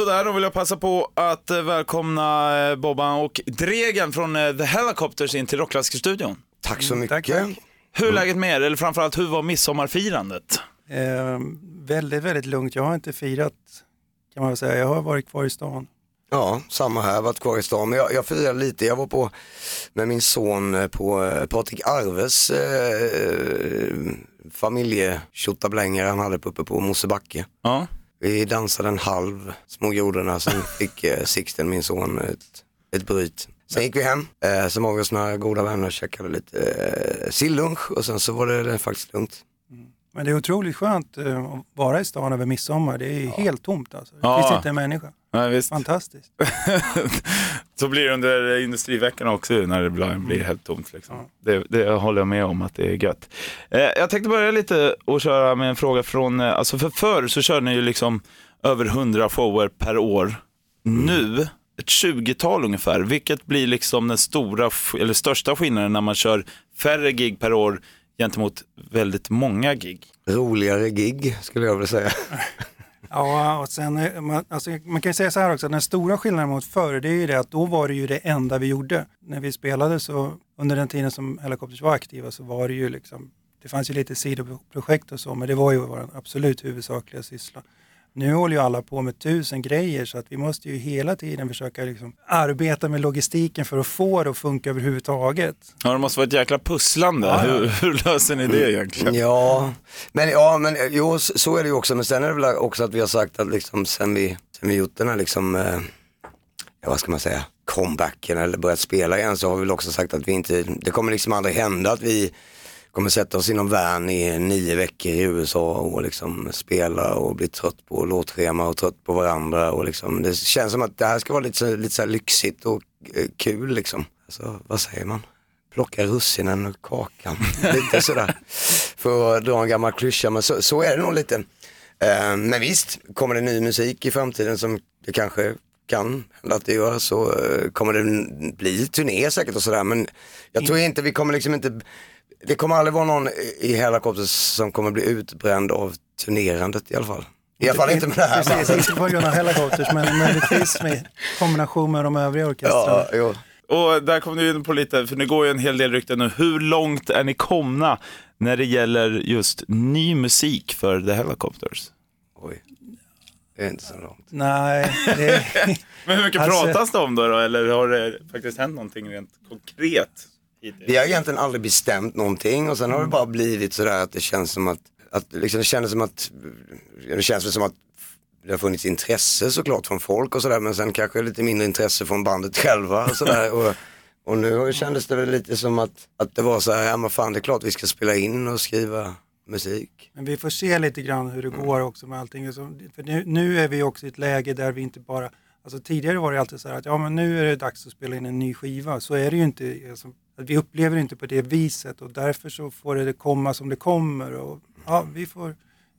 Sådär, då vill jag passa på att eh, välkomna eh, Bobban och Dregen från eh, The Helicopters in till Rockklassikerstudion. Tack så mycket. tack, tack. Hur är läget med er? Eller framförallt, hur var midsommarfirandet? Eh, väldigt, väldigt lugnt. Jag har inte firat kan man väl säga. Jag har varit kvar i stan. Ja, samma här, varit kvar i stan. Men jag, jag firade lite, jag var på med min son på eh, Patrik Arves eh, familjetjottablänger han hade på, uppe på Mosebacke. Ja. Vi dansade en halv små grodorna, sen fick eh, Sixten, min son, ett, ett bryt. Sen gick vi hem, eh, så var vi hos några goda vänner och käkade lite eh, sillunch och sen så var det, det faktiskt lugnt. Men det är otroligt skönt eh, att vara i stan över midsommar. Det är helt tomt alltså. Det Ja. finns inte en människa. Ja, visst. Fantastiskt. Så blir det under industriveckorna också när det blir, blir helt tomt. Liksom. Det, det håller jag med om att det är gött. Eh, jag tänkte börja lite och köra med en fråga från, eh, alltså för förr så körde ni ju liksom över 100 shower per år. Nu, ett 20-tal ungefär, vilket blir liksom den stora, eller största skillnaden när man kör färre gig per år gentemot väldigt många gig? Roligare gig skulle jag vilja säga. Ja, och sen, eh, man, alltså, man kan ju säga så här också, den stora skillnaden mot förr, det är ju det att då var det ju det enda vi gjorde. När vi spelade så, under den tiden som Helicopters var aktiva så var det ju liksom, det fanns ju lite sidoprojekt och så, men det var ju vår absolut huvudsakliga syssla. Nu håller ju alla på med tusen grejer så att vi måste ju hela tiden försöka liksom arbeta med logistiken för att få det att funka överhuvudtaget. Ja, det måste vara ett jäkla pusslande. Ja. Hur, hur löser ni det egentligen? Ja, men, ja, men jo, så så är det ju också. Men sen är det väl också att vi har sagt att liksom sen vi, sen vi gjort den här liksom, eh, ja vad ska man säga, comebacken eller börjat spela igen så har vi väl också sagt att vi inte, det kommer liksom aldrig hända att vi kommer sätta oss i någon van i nio veckor i USA och liksom spela och bli trött på låtschema och trött på varandra och liksom, det känns som att det här ska vara lite, så- lite så lyxigt och eh, kul liksom. Alltså, vad säger man? plocka russinen ur kakan. lite sådär. För att dra en gammal klyscha, men så, så är det nog lite. Eh, men visst, kommer det ny musik i framtiden som det kanske kan hända att det gör så eh, kommer det bli turné säkert och sådär. Men jag tror inte, vi kommer liksom inte, det kommer aldrig vara någon i Helicopters som kommer bli utbränd av turnerandet i alla fall. I alla fall inte med det här Precis, bandet. inte på grund av Helicopters men möjligtvis med kombination med de övriga orkestrarna. Ja, jo. Och där kom du in på lite, för det går ju en hel del rykten nu. Hur långt är ni komna när det gäller just ny musik för The Helicopters? Oj, det är inte så långt. Nej, det, Men hur mycket Alltså- pratas det om då, då? Eller har det faktiskt hänt någonting rent konkret? Hittills? Vi har egentligen aldrig bestämt någonting och sen har det bara blivit sådär att det känns som att, att liksom det kändes som att, det känns som att det har funnits intresse såklart från folk och sådär men sen kanske lite mindre intresse från bandet själva och sådär. Och, och nu kändes det väl lite som att, att det var så här, ja men fan det är klart vi ska spela in och skriva musik. men vi får se lite grann hur det går också med allting. För nu, nu är vi också i ett läge där vi inte bara, alltså tidigare var det alltid så här att ja men nu är det dags att spela in en ny skiva. Så är det ju inte, alltså, att vi upplever det inte på det viset och därför så får det komma som det kommer. Och, ja, vi, får,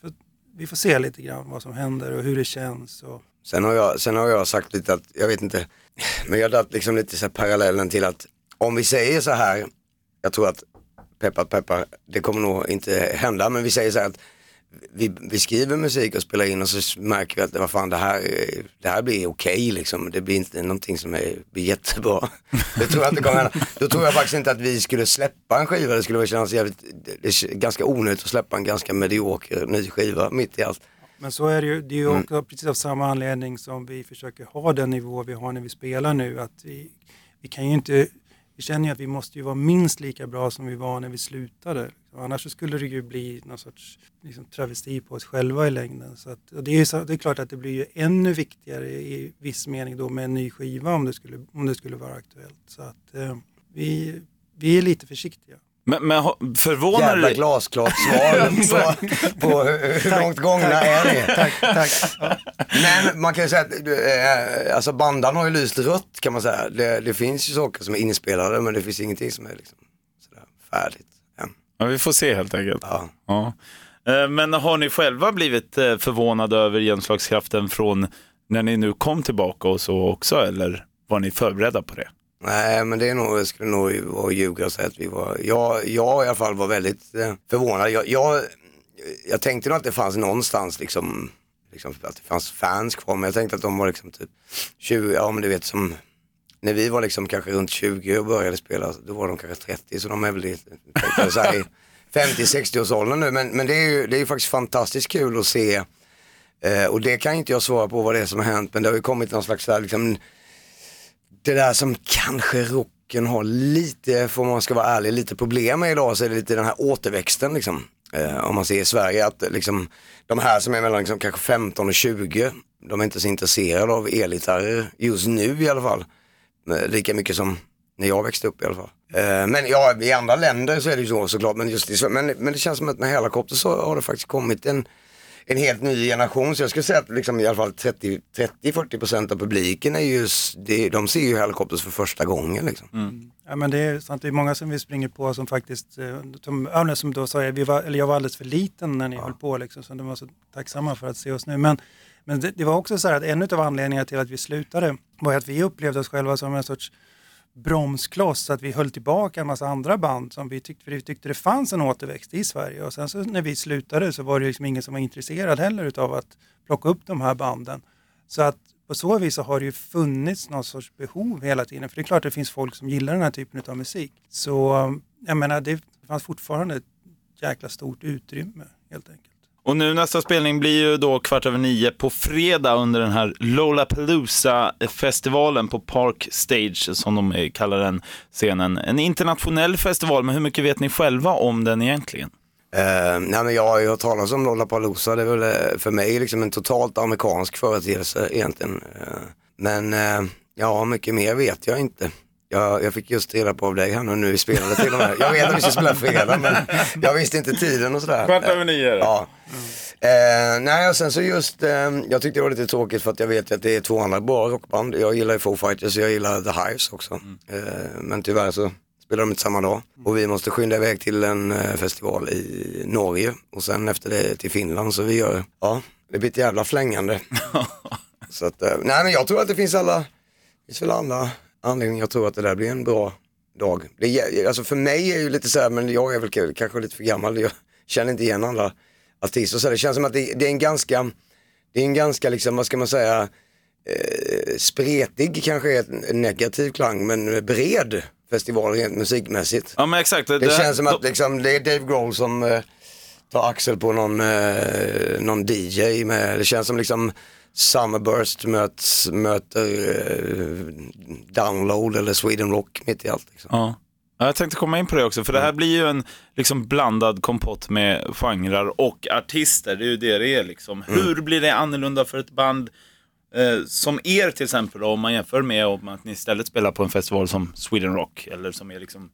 för, vi får se lite grann vad som händer och hur det känns. Och, Sen har, jag, sen har jag sagt lite att, jag vet inte, men jag har dragit liksom lite så här parallellen till att om vi säger så här, jag tror att peppar peppar, det kommer nog inte hända, men vi säger så här att vi, vi skriver musik och spelar in och så märker vi att vad fan, det, här, det här blir okej liksom. Det blir inte någonting som är, blir jättebra. Det tror jag inte kommer. Då tror jag faktiskt inte att vi skulle släppa en skiva. Det skulle kännas jävligt, det är ganska onödigt att släppa en ganska medioker ny skiva mitt i allt. Men så är det ju, det är ju Mm. också precis av samma anledning som vi försöker ha den nivå vi har när vi spelar nu. Att vi, vi kan ju inte, vi känner ju att vi måste ju vara minst lika bra som vi var när vi slutade. Annars så skulle det ju bli någon sorts liksom, travesti på oss själva i längden. Så att, och det, är ju så, det är klart att det blir ju ännu viktigare i viss mening då med en ny skiva om det skulle, om det skulle vara aktuellt. Så att eh, vi, vi är lite försiktiga. Men, men förvånar Jävla det glasklart svar på, på hur hur långt gångna är ni? Tack, tack. Ja. Men man kan ju säga att eh, alltså bandan har ju lyst rött kan man säga. Det, det finns ju saker som är inspelade men det finns ingenting som är liksom sådär färdigt. Ja, vi får se helt enkelt. Ja. Ja. Eh, Men har ni själva blivit eh, förvånade över genomslagskraften från när ni nu kom tillbaka och så också, eller var ni förberedda på det? Nej men det är nog, jag skulle nog vara ljuga och säga att vi var, jag, jag i alla fall var väldigt eh, förvånad. Jag, jag, jag tänkte nog att det fanns någonstans liksom, liksom, att det fanns fans kvar. Men jag tänkte att de var liksom typ 20, ja men du vet som när vi var liksom kanske runt 20 och började spela, då var de kanske 30 så de är väl i, 50-60 års åldern nu. Men, men det är ju det är ju faktiskt fantastiskt kul att se eh, och det kan inte jag svara på vad det är som har hänt men det har ju kommit någon slags där, liksom, det där som kanske rocken har lite, för man ska vara ärlig, lite problem med idag så är det lite den här återväxten liksom. Eh, om man ser i Sverige att liksom, de här som är mellan liksom, kanske 15 och 20, de är inte så intresserade av elgitarrer just nu i alla fall. Eh, Lika mycket som när jag växte upp i alla fall. Eh, Men ja, i andra länder så är det ju så såklart. Men, just i, men, men det känns som att med Hellacopter så har det faktiskt kommit en, en helt ny generation. Så jag skulle säga att liksom i alla fall 30-40% av publiken är ju, de ser ju Hellacopters för första gången. Liksom. Ja, men det är sant, det är många som vi springer på som faktiskt, eh, som, ja, som då sa jag, vi var, eller jag var alldeles för liten när ni höll på liksom, så de var så tacksamma för att se oss nu. Men, men det, det var också så här att en av anledningarna till att vi slutade var att vi upplevde oss själva som en sorts bromskloss, så att vi höll tillbaka en massa andra band som vi tyckte, för vi tyckte det fanns en återväxt i Sverige. Och sen så när vi slutade så var det liksom ingen som var intresserad heller utav att plocka upp de här banden. Så att på så vis så har det ju funnits någon sorts behov hela tiden. För det är klart att det finns folk som gillar den här typen av musik. Så jag menar, det fanns fortfarande ett jäkla stort utrymme helt enkelt. Och nu nästa spelning blir ju då kvart över nio på fredag under den här Lollapalooza-festivalen på Park Stage, som de kallar den scenen. En internationell festival, men hur mycket vet ni själva om den egentligen? Uh, nej men jag har ju hört talas om Lollapalooza, det är väl eh, för mig liksom en totalt amerikansk företeelse egentligen. Uh, men uh, ja, mycket mer vet jag inte. Jag, jag fick just reda på av dig här nu, nu vi spelade till och med. Jag vet att vi ska spela fredag men jag visste inte tiden och sådär. över nio. Ja. Eh, nej och sen så just, eh, jag tyckte det var lite tråkigt för att jag vet att det är två andra bra rockband. Jag gillar ju Foo Fighters och jag gillar The Hives också. Eh, men tyvärr så spelar de inte samma dag. Och vi måste skynda iväg till en eh, festival i Norge och sen efter det till Finland. Så vi gör, ja, det blir ett jävla flängande. så att, eh, nej men jag tror att det finns alla, det finns väl alla anledningar. Jag tror att det där blir en bra dag. Det, alltså för mig är ju lite så här, men jag är väl kanske lite för gammal. Jag känner inte igen alla artister. Så det känns som att det, det är en ganska, det är en ganska liksom, vad ska man säga, eh, spretig kanske är en negativ klang, men bred festival rent musikmässigt. Ja, men exakt. Det känns som att liksom, det är Dave Grohl som eh, tar axel på någon, eh, någon DJ med, det känns som liksom Summerburst möts, möter eh, Download eller Sweden Rock mitt i allt. Liksom. Ja. Ja, Jag tänkte komma in på det också, för det här blir ju en liksom blandad kompott med genrer och artister. Det är ju det det är liksom. Hur blir det annorlunda för ett band eh, som er till exempel, då, om man jämför med om att ni istället spelar på en festival som Sweden Rock, eller som är liksom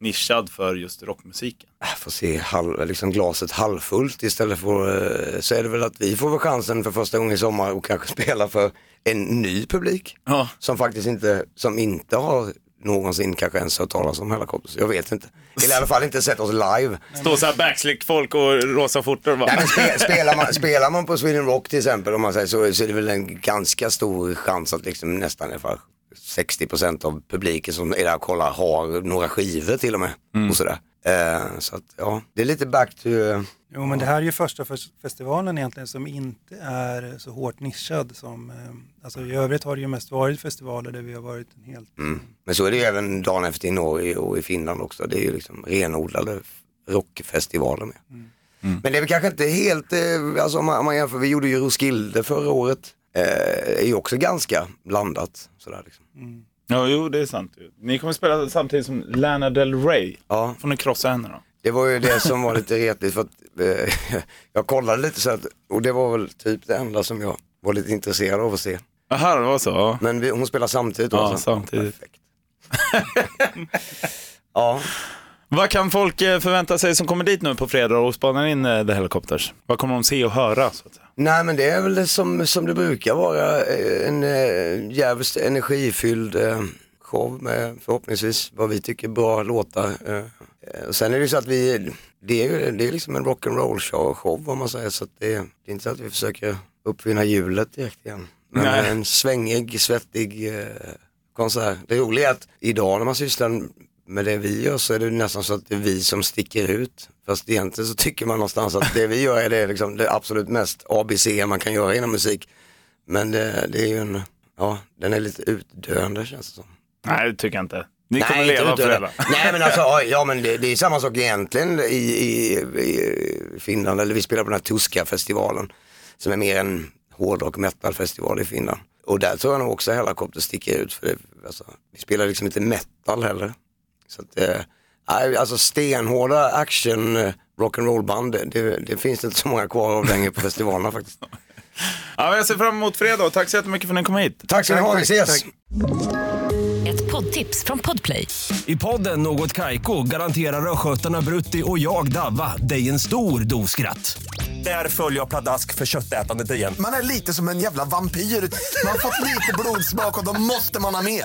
nischad för just rockmusiken? Jag får se halv, liksom glaset halvfullt istället för, eh, så är det väl att vi får väl chansen för första gången i sommar och kanske spela för en ny publik. Ja. Som faktiskt inte, som inte har någonsin kanske ens hört talas om Hellacopters. Jag vet inte. Eller i alla fall inte sett oss live. Stå så här backslick-folk och rosa skjortor bara... Nej, men spe, spelar, man, spelar man på Sweden Rock till exempel, om man säger så, så är det väl en ganska stor chans att liksom nästan i alla fall 60% av publiken som är där och kollar har några skivor till och med. Och sådär. Eh, så att, ja, det är lite back to... eh, Jo, men det här är ju första fes- festivalen egentligen som inte är så hårt nischad som, eh, alltså i övrigt har det ju mest varit festivaler där vi har varit en helt, Men så är det ju även dagen efter i Norge och i Finland också. Det är ju liksom renodlade rockfestivaler med. Men det är väl kanske inte helt, eh, alltså om man, om man jämför, vi gjorde ju Roskilde förra året. Eh, är ju också ganska blandat. Sådär liksom. Ja, jo, det är sant. Ni kommer spela samtidigt som Lana Del Rey. Ja. Får ni krossa henne då? Det var ju det som var lite retligt för att eh, jag kollade lite så att, och det var väl typ det enda som jag var lite intresserad av att se. Jaha, det var så? Ja. Men vi, hon spelar samtidigt då? Ja, alltså? samtidigt. Perfekt. ja, Vad kan folk eh, förvänta sig som kommer dit nu på fredag och spanar in eh, The Helicopters? Vad kommer de se och höra? Så att säga? nej men det är väl som, som det brukar vara, eh, en eh, jävligt energifylld eh, show med förhoppningsvis vad vi tycker bra låtar. Eh, och sen är det ju så att vi, det är ju det är liksom en rock'n'roll show, show om man säger så att det, det är inte så att vi försöker uppfinna hjulet direkt igen. Men Nej. en svängig, svettig eh, konsert. Det roliga är att idag när man sysslar med det vi gör så är det nästan så att det är vi som sticker ut. Fast egentligen så tycker man någonstans att det vi gör är det, liksom, det absolut mest ABC man kan göra inom musik. Men det, det är ju en, ja, den är lite utdöende känns det som. Nej, det tycker jag inte. Ni kommer inte leva utdöende. föräldrar. Nej men alltså, ja, men det, det är samma sak egentligen i, i, i Finland, eller vi spelar på den här Tuska-festivalen som är mer en hårdrock metal-festival i Finland. Och där tror jag nog också Hellacopter sticker ut för det, alltså, vi spelar liksom inte metal heller. Så att, eh, alltså stenhårda action eh, rock'n'roll band, det, det, finns inte så många kvar av längre på festivalerna faktiskt. Ja, jag ser fram emot fredag och tack så jättemycket för att ni kom hit. Tack ska ni ha, vi ses! Tack. Ett poddtips från Podplay. I podden Något Kaiko garanterar östgötarna Brutti och jag, Davva, dig en stor dos skratt. Där följer jag pladask för köttätandet igen. Man är lite som en jävla vampyr. Man har fått lite blodsmak och då måste man ha mer.